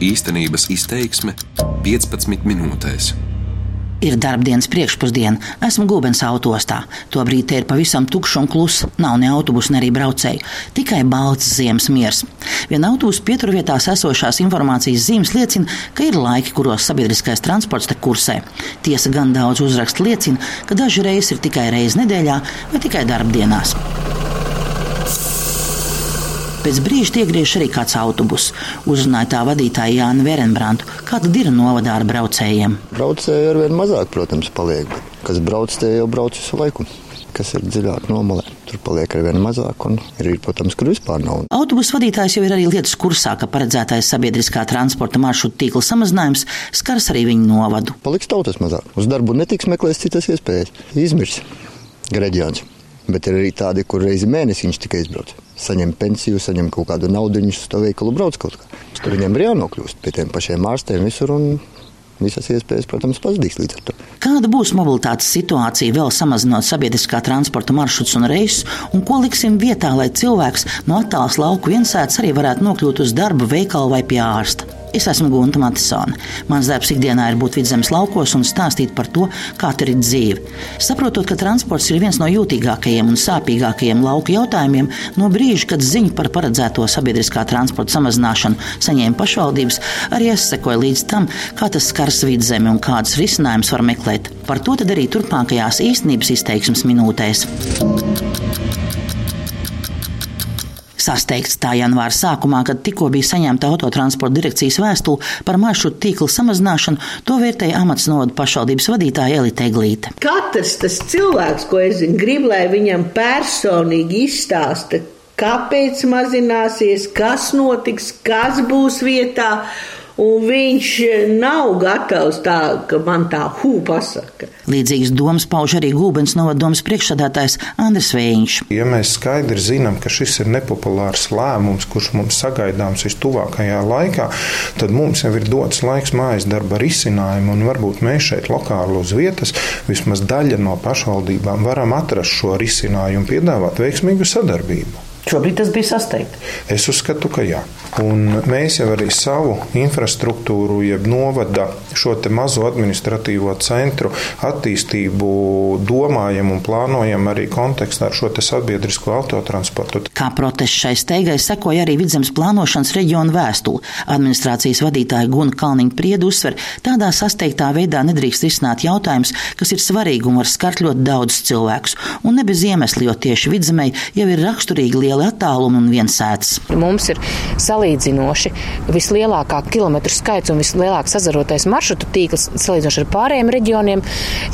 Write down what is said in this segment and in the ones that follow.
Īstenības izteiksme 15 minūtēs. Ir darbdienas priekšpusdiena, esmu Gulbens autostā. Tobrīd te ir pavisam tukšs un kluss, nav ne autobusu, ne arī braucēju. Tikai balts ziemas miers. Viena autobusu pieturvietās esošās informācijas zīmes liecina, ka ir laiki, kuros sabiedriskais transports te kursē. Tiesa gan daudz uzrakstu liecina, ka daži reizes ir tikai reizi nedēļā vai tikai darbdienās. Pēc brīža iegriež arī kāds autobus. Uzrunāja tā vadītāja Jāna Verenbrantu, kāda ir novadā ar braucējiem. Braucēji ar vien mazāk, protams, paliek. Kas brauc, tie jau brauc visu laiku. Kas ir dziļāk nomalē, tur paliek ar vien mazāk, un ir, protams, kur vispār nav. Autobusu vadītājs jau ir arī lietas kursā, ka paredzētais sabiedriskā transporta maršrutu tīkla samazinājums skars arī viņu novadu. Paliks tautas mazāk. Uz darbu netiks meklēts citas iespējas. Izmirs reģions. Bet ir arī tādi, kur reizi mēnesī viņš tikai izbrauc. Saņem pensiju, saņem kaut kādu naudu, viņš uz to veikalu brauc kaut kā. Tur viņiem ir jānokļūst pie tiem pašiem ārstiem visur. Visas iespējas, protams, pazudīs līdz ar to. Kāda būs mobilitātes situācija vēl samazinot sabiedriskā transporta maršrutus un reisus, un ko liksim vietā, lai cilvēks no attālas lauku viensētas arī varētu nokļūt uz darbu, veikalu vai pie ārsta? Es esmu Gunta Matisone. Mans darbs ikdienā ir būt vidzemes laukos un stāstīt par to, kā tur ir dzīve. Saprotot, ka transports ir viens no jūtīgākajiem un sāpīgākajiem lauku jautājumiem, no brīža, kad ziņu par paredzēto sabiedriskā transporta samazināšanu saņēma pašvaldības, arī es sekoju līdz tam, kā tas skars vidzemi un kādus risinājumus var meklēt. Par to arī turpmākajās īstenības izteiksmes minūtēs. Sasteigts tā janvāra sākumā, kad tikko bija saņemta autotransporta direkcijas vēstule par maršrutu tīkla samazināšanu, to vērtēja amats novada pašvaldības vadītāja Elita Eglīte. Katrs tas cilvēks, ko es zinu, grib, lai viņam personīgi izstāsta, kāpēc mazināsies, kas notiks, kas būs vietā. Un viņš nav gatavs tā, ka man tā hū pasaka. Līdzīgas domas pauž arī Gulbens novadomas priekšsādātājs Andris Vējiņš. Ja mēs skaidri zinām, ka šis ir nepopulārs lēmums, kurš mums sagaidāms vistuvākajā laikā, tad mums jau ir dots laiks mājas darba risinājumu, un varbūt mēs šeit lokāli uz vietas, vismaz daļa no pašvaldībām, varam atrast šo risinājumu un piedāvāt veiksmīgu sadarbību. Šobrīd tas bija sasteigts. Es uzskatu, ka jā. Un mēs jau arī savu infrastruktūru, jeb novada šo mazo administratīvo centru attīstību domājam un plānojam arī kontekstā ar šo sabiedrisko autotransportu. Kā protests šai steigai sekoja arī Vidzemes plānošanas reģiona vēstule. Administrācijas vadītāja Guna Kalniņa priedu uzsver, tādā sasteigtā veidā nedrīkst risināt jautājumus, kas ir svarīgi un var skart ļoti daudz cilvēkus. Un ne bez iemesla, jo tieši vidzemē jau ir raksturīgi liela attāluma un viensētas. Mums ir salīdzinoši vislielākā kilometru skaits un vislielākais sazarotais maršrutu tīkls salīdzinoši ar pārējiem reģioniem.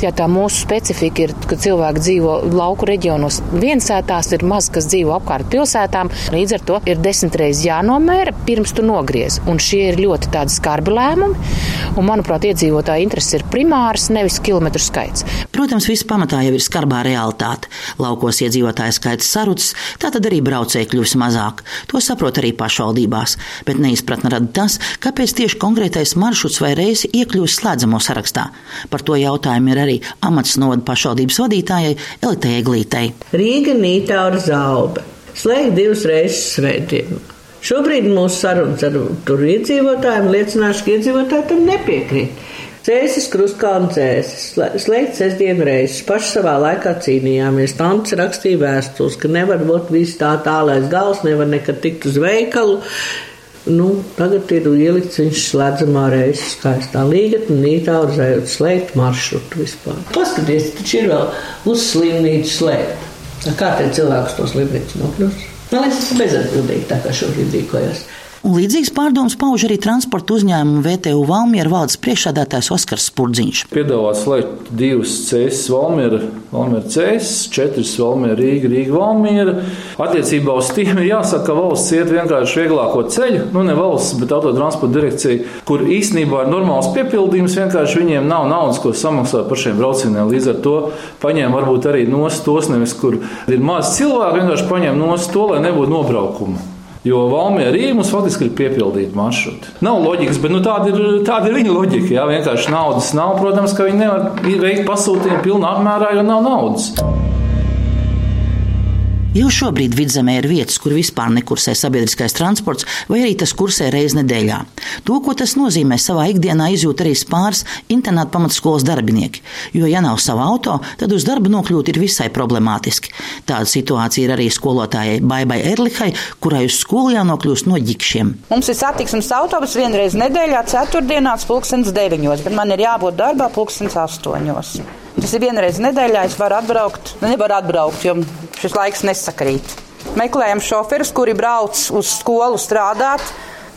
Ja tā mūsu specifika ir, ka cilvēki dzīvo lauku reģionos viensētās, ir maz, kas dzīvo apkārt pilsētām. Līdz ar to ir desmit reizes jānomēra, pirms tu nogriez. Un šie ir ļoti tādi skarbi lēmumi. Un, manuprāt, iedzīvotāja intereses ir primāras, nevis kilometru skaits. Protams, viss pamatā jau ir skarbā realitāte. Laukos iedzīvotāju skaits sarucis, tātad arī braucēji kļūs mazāk. To saprot arī pašvaldībās, bet neizpratne rada tas, kāpēc tieši konkrētais maršruts vai reisi iekļūst slēdzamo sarakstā. Par to jautājumu ir arī amats novada pašvaldības vadītājai Elitei Eglītei. Rīga Nītā ar Zauba. Slēgt divas reizes svētdienu. Šobrīd mūsu sarunas ar tur iedzīvotājiem liecināšu, ka iedzīvotāji tam nepiekrīt. Cēsis, krustkalna cēsis, slēgt sestdienu reizes, paši savā laikā cīnījāmies. Tants rakstīja vēstules, ka nevar būt viss tā tālais gals, nevar nekad tikt uz veikalu. Nu, tagad ir ielikts viņš slēdzamā reizes skaistā līgatne, nītā urzējot slēgt maršrutu vispār. Paskaties, taču ir vēl uz slimnīcu slēgt. Kā te cilvēks to slimnīcu nokļūst? Man liekas, tas ir bezatbildīgi tā kā šobrīd rīkojas. Un līdzīgs pārdoms pauž arī transporta uzņēmumu VTU Valmiera valdes priekšsādātājs Oskars Spurdziņš. Piedāvā slēgt divas cēsis Valmiera, Valmiera cēsis, četras Valmiera Rīga, Rīga Valmiera. Attiecībā uz tiem ir jāsaka, ka valsts iet vienkārši vieglāko ceļu, nu ne valsts, bet autotransporta direkcija, kur īstenībā ir normāls piepildījums, vienkārši viņiem nav naudas, ko samaksāt par šiem braucieniem. Līdz ar to paņēma varbūt arī nost tos, nevis kur ir maz cilvēku, vienkārši paņēma nost to, lai nebūtu nobraukumu. Jo Valmiera Rīga mums faktiski ir piepildīta maršruti. Nav loģikas, bet nu, tāda, ir, tāda ir viņa loģika. Jā, vienkārši naudas nav. Protams, ka viņi nevar veikt pasūtījumu pilnā apmērā, jo nav naudas. Jau šobrīd vidzemē ir vietas, kur vispār nekursē sabiedriskais transports, vai arī tas kursē reizi nedēļā. To, ko tas nozīmē, savā ikdienā izjūt arī pāris internāta pamatskolas darbinieki. Jo, ja nav sava auto, tad uz darbu nokļūt ir visai problemātiski. Tāda situācija ir arī skolotājai Baibai Erlihai, kurai uz skolu jānokļūst no ģikšiem. Mums ir satiksmes autobus vienreiz nedēļā, ceturtdienās, pulkstenis deviņos, bet man ir jābūt darbā pulkstenis astoņos. Tas ir vienreiz nedēļā, es varu atbraukt, nu, nevaru atbraukt, jo šis laiks nesakrīt. Meklējam šoferus, kuri brauc uz skolu strādāt,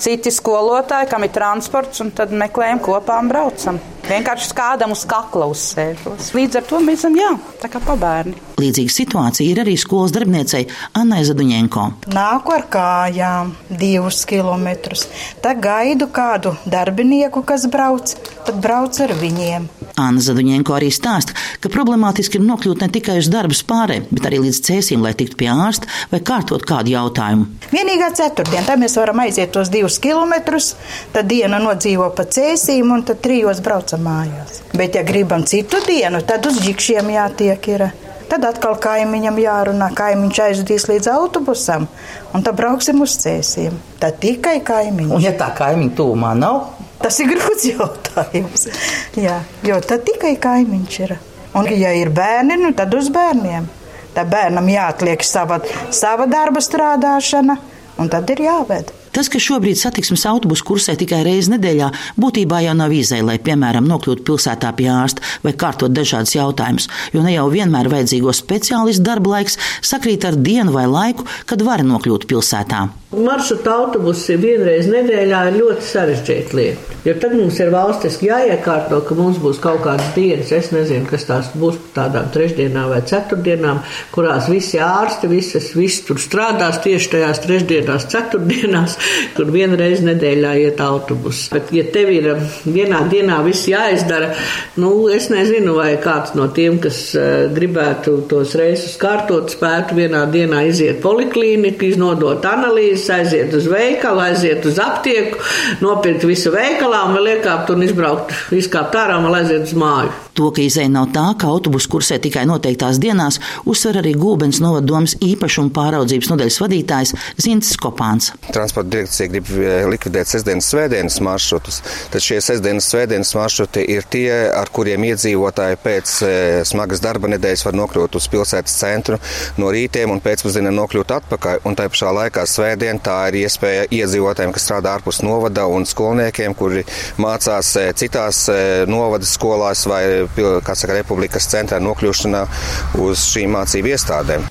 citi skolotāji, kam ir transports, un tad meklējam kopā un braucam. Vienkārši kādam uz kakla uzsēžos. Līdz ar to mēs esam, jā, tā kā pabērni. Līdzīga situācija ir arī skolas darbiniecei Annai Zaduņenko. Nāku ar kājām divus kilometrus. Tad gaidu kādu darbinieku, kas brauc, tad brauc ar viņiem. Anna Zaduņenko arī stāsta, ka problemātiski ir nokļūt ne tikai uz darbu spārē, bet arī līdz cēsīm, lai tiktu pie ārsta vai kārtot kādu jautājumu. Vienīgā ceturtdiena, tad mēs varam aiziet tos divus kilometrus, tad diena nodzīvo pa cēsīm un tad trijos braucam mājās. Bet, ja gribam citu dienu, tad uz ģikšiem jātiek ir. Tad atkal kaimiņam jārunā, kaimiņš aizvedīs līdz autobusam, un tad brauksim uz cēsiem. Tad tikai kaimiņš. Un ja tā kaimiņa tūmā nav, Tas ir grūts jautājums. Jā, jo tad tikai kaimiņš ir. Un, ja ir bērni, nu, tad uz bērniem. Tad bērnam jāatliek sava, sava darba strādāšana, un tad ir jāved. Tas, ka šobrīd satiksmes autobusu kursē tikai reizi nedēļā, būtībā jau nav izēja, lai, piemēram, nokļūtu pilsētā pie ārsta vai kārtot dažādus jautājumus, jo ne jau vienmēr vajadzīgo speciālistu darba laiks sakrīt ar dienu vai laiku, kad var nokļūt pilsētā. Maršruta autobusi vienreiz nedēļā ir ļoti sarežģīta lieta. Jo tad mums ir valstiski jāiekārto, ka mums būs kaut kādas dienas, es nezinu, kas tās būs tādām trešdienām vai ceturtdienām, kurās visi ārsti, visas, visi tur strādās tieši tajās trešdienās, ceturtdienās, kur vienreiz nedēļā iet autobus. Bet, ja tev ir vienā dienā viss jāizdara, nu, es nezinu, vai kāds no tiem, kas uh, gribētu tos reisus kārtot, spētu vienā dienā iziet poliklīniku, iznodot analīzi viss aiziet uz veikalu, aiziet uz aptieku, nopirkt visu veikalā un vēl iekāpt un izbraukt, izkāpt ārā un aiziet uz māju. To, ka izēja nav tā, ka autobusu kursē tikai noteiktās dienās, uzsver arī Gulbens novadomas īpašuma pāraudzības nodaļas vadītājs Zintis Kopāns. Transporta direkcija grib eh, likvidēt sestdienas svētdienas maršrutus, tad šie sestdienas svētdienas maršruti ir tie, ar kuriem iedzīvotāji pēc eh, smagas darba nedēļas var nokļūt uz pilsētas centru no rītiem un pēcpusdienā nokļūt atpakaļ. Un tā pašā laikā svētdien tā ir iespēja iedzīvotājiem, kas strādā ārpus novada un skolniekiem, kuri mācās eh, citās novadas skolās vai saka, republikas centrā nokļūšanā uz šīm mācību iestādēm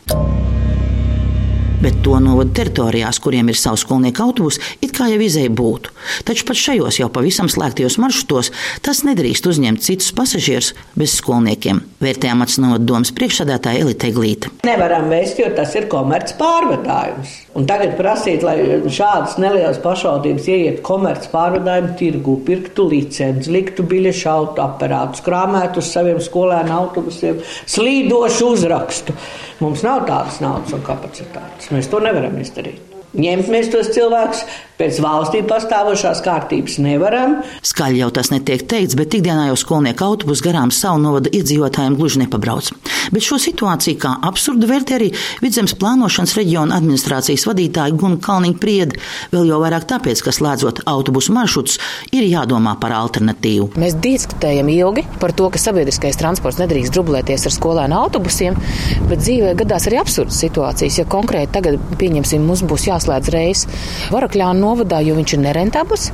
bet to novada teritorijās, kuriem ir savs skolnieku autobus, it kā jau izēja būtu. Taču pat šajos jau pavisam slēgtajos maršrutos tas nedrīkst uzņemt citus pasažierus bez skolniekiem. Vērtējā mats novada domas priekšsādātāja Elite Glīta. Nevaram vēst, jo tas ir komerc pārvadājums. Un tagad prasīt, lai šādas nelielas pašvaldības ieiet komerc pārvadājumu tirgu, pirktu licenci, liktu biļešu autoaparātus, krāmētu uz saviem skolēnu autobusiem slīdošu uzrakstu. Mums nav tādas naudas un kapacitātes. Mēs to nevaram izdarīt. Ņemt mēs tos cilvēkus pēc valstī pastāvošās kārtības nevaram. Skaļi jau tas netiek teikts, bet ikdienā jau skolnieku autobus garām savu novada iedzīvotājiem gluži nepabrauc. Bet šo situāciju kā absurdu vērtē arī Vidzemes plānošanas reģiona administrācijas vadītāja Guna Kalniņa Prieda. Vēl jau vairāk tāpēc, ka slēdzot autobusu maršrutus, ir jādomā par alternatīvu. Mēs diskutējam ilgi par to, ka sabiedriskais transports nedrīkst dublēties ar skolēnu autobusiem, bet dzīvē gadās arī absurdas situācijas. Ja konkrēti tagad, pieņemsim, mums būs jāslēdz reizes Varakļānu novadā, jo viņš ir nerentabls,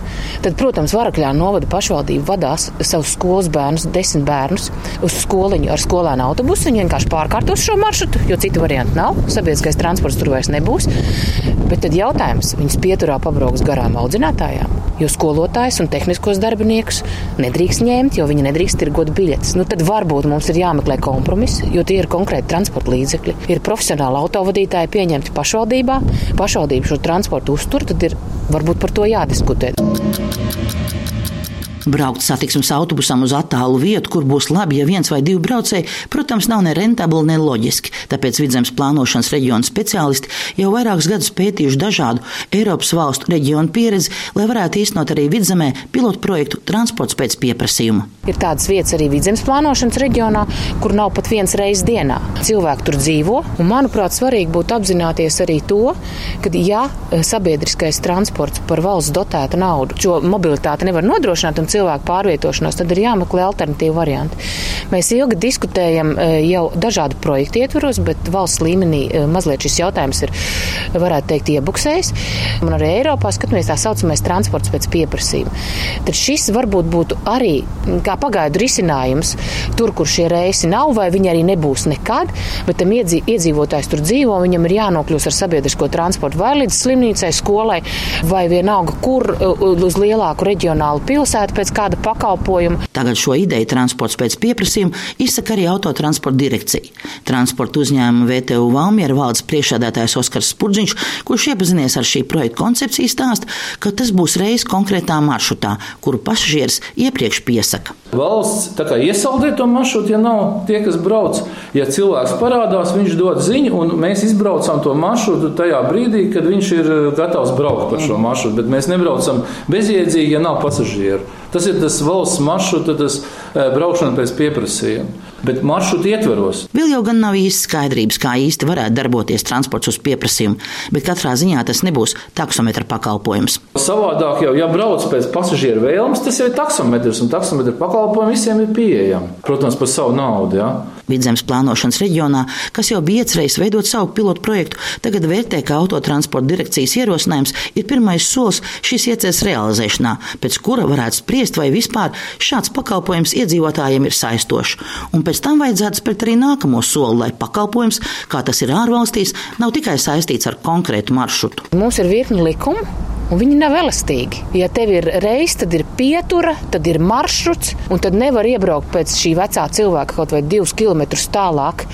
tad, protams, Varakļānu novada pašvaldība vadās savus skolas bērnus, desmit bērnus uz skoliņu ar skolēnu autobusu. Viņi vienkārši pārkārtos šo maršrutu, jo citu variantu nav. Sabiedriskais transports tur vairs nebūs. Bet tad jautājums, viņas pieturā pabrauks garām audzinātājām, jo skolotājs un tehniskos darbiniekus nedrīkst ņemt, jo viņi nedrīkst tirgot biļetes. Nu, tad varbūt mums ir jāmeklē kompromiss, jo tie ir konkrēti transporta līdzekļi. Ir profesionāli autovadītāji pieņemti pašvaldībā, pašvaldība šo transportu uztur, tad ir varbūt par to jādiskutē. Braukt satiksmes autobusam uz attālu vietu, kur būs labi, ja viens vai divi braucēji, protams, nav ne rentabli, ne loģiski. Tāpēc vidzemes plānošanas reģiona speciālisti jau vairākus gadus pētījuši dažādu Eiropas valstu reģionu pieredzi, lai varētu īstenot arī vidzemē pilotu projektu transports pēc pieprasījuma. Ir tādas vietas arī vidzemes plānošanas reģionā, kur nav pat viens reizes dienā. Cilvēki tur dzīvo, un manuprāt, svarīgi būtu apzināties arī to, ka, ja sabiedriskais transports par valsts dotētu naudu, šo mobilitāti nevar nodrošināt un cilvēku pārvietošanos, tad ir jāmeklē alternatīva varianti. Mēs ilgi diskutējam e, jau dažādu projektu ietvaros, bet valsts līmenī e, mazliet šis jautājums ir, varētu teikt, iebuksējis. Un arī Eiropā skatāmies tā saucamais transports pēc pieprasījuma. Tad šis varbūt būtu arī kā pagaidu risinājums tur, kur šie reisi nav, vai viņi arī nebūs nekad, bet tam iedzīvotājs tur dzīvo, viņam ir jānokļūst ar sabiedrisko transportu vai līdz slimnīcai, skolai, vai vienalga, kur uz lielāku reģionālu pilsētu pēc kāda pakalpojuma. Tagad šo ideju transports pēc pieprasījuma izsaka arī autotransporta direkcija. Transporta uzņēmuma VTU Valmiera valdes priekšādātājs Oskars Spurģiņš, kurš iepazinies ar šī projekta koncepciju, stāsta, ka tas būs reizes konkrētā maršrutā, kuru pasažieris iepriekš piesaka. Valsts iesaldē to maršrutu, ja nav tie, kas brauc. Ja cilvēks parādās, viņš dod ziņu, un mēs izbraucam to maršrutu tajā brīdī, kad viņš ir gatavs braukt pa šo maršrutu. Bet mēs nebraucam bezjēdzīgi, ja nav pasažieru. Tas ir tas valsts maršruts, tas eh, braukšana pēc pieprasījuma bet maršrutu ietveros. Vēl jau gan nav īsti skaidrības, kā īsti varētu darboties transports uz pieprasījumu, bet katrā ziņā tas nebūs taksometra pakalpojums. Savādāk jau, ja brauc pēc pasažieru vēlmes, tas jau ir taksometrs, un taksometra pakalpojumi visiem ir pieejami. Protams, par savu naudu. Ja? Vidzemes plānošanas reģionā, kas jau bija iecerējis veidot savu pilotu projektu, tagad vērtē, ka autotransporta direkcijas ierosinājums ir pirmais solis šīs ieceres realizēšanā, pēc kura varētu spriest, vai vispār šāds pakalpojums iedzīvotājiem ir saistošs. Un pēc tam vajadzētu spērt arī nākamo soli, lai pakalpojums, kā tas ir ārvalstīs, nav tikai saistīts ar konkrētu maršrutu. Mums ir virkni likumu un viņi nav elastīgi. Ja tev ir reizes, tad ir pietura, tad ir maršruts, un tad nevar iebraukt pēc šī vecā cilvēka kaut vai divus kilometrus tālāk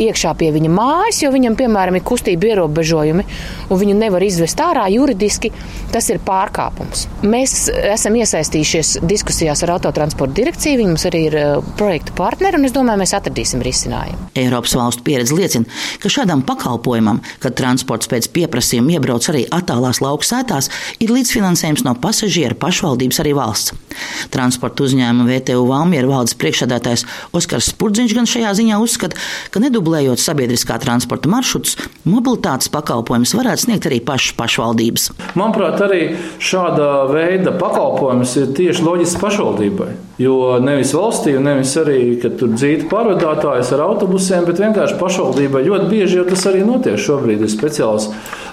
iekšā pie viņa mājas, jo viņam, piemēram, ir kustība ierobežojumi, un viņu nevar izvest ārā juridiski. Tas ir pārkāpums. Mēs esam iesaistījušies diskusijās ar autotransporta direkciju, viņi mums arī ir uh, projektu partneri, un es domāju, mēs atradīsim risinājumu. Eiropas valstu pieredze liecina, ka šādam pakalpojumam, kad transports pēc pieprasījuma iebrauc arī attālās lauku sētās, ir līdzfinansējums no pasažieru pašvaldības arī valsts. Transporta uzņēmuma VTU Valmiera valdes priekšsēdētājs Oskars Spurdziņš gan šajā ziņā uzskata, ka nedublējot sabiedriskā transporta maršrutus, mobilitātes pakalpojumus varētu sniegt arī pašas pašvaldības. Manuprāt, arī šāda veida pakalpojums ir tieši loģisks pašvaldībai. Jo nevis valstī, nevis arī, kad tur dzīvo pārvadātājs ar autobusiem, bet vienkārši pašvaldībai ļoti bieži jau tas arī notiek. Šobrīd ir speciāls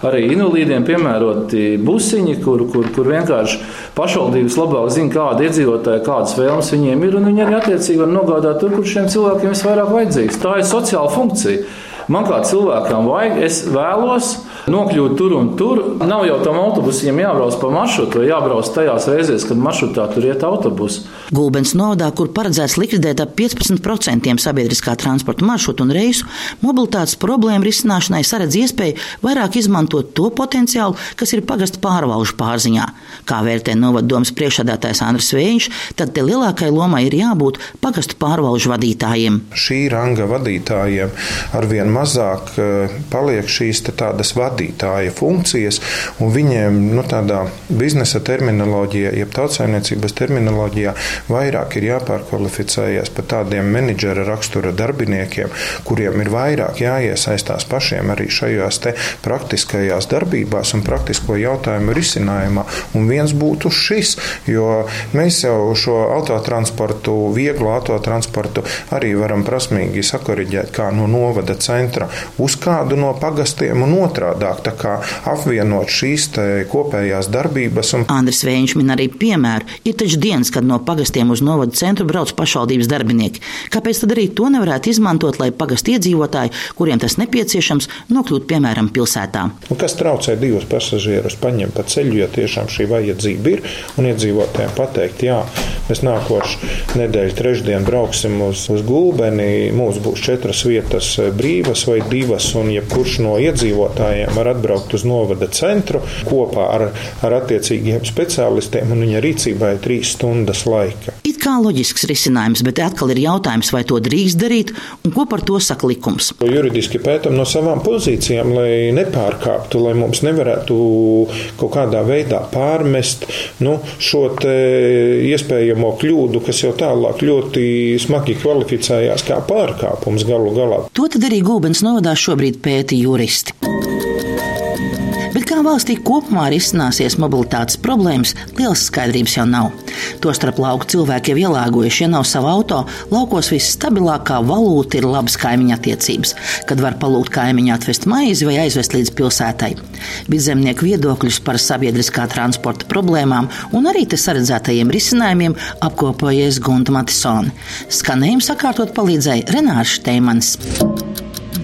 arī invalīdiem piemēroti busiņi, kur, kur, kur vienkārši pašvaldības labāk zina, kāda iedzīvotāja, kādas vēlmes viņiem ir, un viņi arī attiecīgi var nogādāt tur, kur šiem cilvēkiem visvairāk vajadzīgs. Tā ir sociāla funkcija. Man kā cilvēkam vajag, es vēlos nokļūt tur un tur. Nav jau tam autobusiem jābrauc pa maršrutu, vai jābrauc tajās reizēs, kad maršrutā tur iet autobusi. Gulbens novadā, kur paredzēts likvidēt ap 15% sabiedriskā transporta maršrutu un reisu, mobilitātes problēmu risināšanai saredz iespēju vairāk izmantot to potenciālu, kas ir pagasta pārvalžu pārziņā. Kā vērtē novaddomas priekšādātājs Andris Vējiņš, tad te lielākai lomai ir jābūt pagastu pārvalžu vadītājiem. Šī ranga vadītājiem arvien mazāk eh, paliek šīs tādas vadītājas vadītāja funkcijas, un viņiem nu, tādā biznesa terminoloģijā, jeb tautsājumniecības terminoloģijā, vairāk ir jāpārkvalificējas par tādiem menedžera rakstura darbiniekiem, kuriem ir vairāk jāiesaistās pašiem arī šajās praktiskajās darbībās un praktisko jautājumu risinājumā. Un viens būtu šis, jo mēs jau šo autotransportu, vieglu autotransportu arī varam prasmīgi sakoriģēt kā no novada centra uz kādu no pagastiem un otrādi savādāk apvienot šīs kopējās darbības. Un... Andris Vēņš min arī piemēru. Ir taču dienas, kad no pagastiem uz novadu centru brauc pašvaldības darbinieki. Kāpēc tad arī to nevarētu izmantot, lai pagastu iedzīvotāji, kuriem tas nepieciešams, nokļūtu piemēram pilsētā? Un kas traucē divus pasažierus paņemt pa ceļu, ja tiešām šī vajadzība ir, un iedzīvotājiem pateikt, jā, mēs nākošu nedēļu trešdien brauksim uz, uz gulbeni, mums būs četras vietas brīvas vai divas, un jebkurš no iedzīvotājiem var atbraukt uz novada centru kopā ar, ar attiecīgiem speciālistiem, un viņa rīcībā ir trīs stundas laika. It kā loģisks risinājums, bet atkal ir jautājums, vai to drīkst darīt un ko par to saka likums. Juridiski pētam no savām pozīcijām, lai nepārkāptu, lai mums nevarētu kaut kādā veidā pārmest nu, šo iespējamo kļūdu, kas jau tālāk ļoti smagi kvalificējās kā pārkāpums galu galā. To tad arī Gulbens novadā šobrīd pēta juristi. Valstī kopumā risināsies mobilitātes problēmas, liels skaidrības jau nav. Tostarp lauku cilvēki jau ielāgojuši, ja nav sava auto, laukos visstabilākā valūta ir labas kaimiņa attiecības, kad var palūgt kaimiņu atvest maizi vai aizvest līdz pilsētai. Bidzemnieku viedokļus par sabiedriskā transporta problēmām un arī te saredzētajiem risinājumiem apkopojies Gunta Matisone. Skanējumu sakārtot palīdzēja Renārs Šteimanis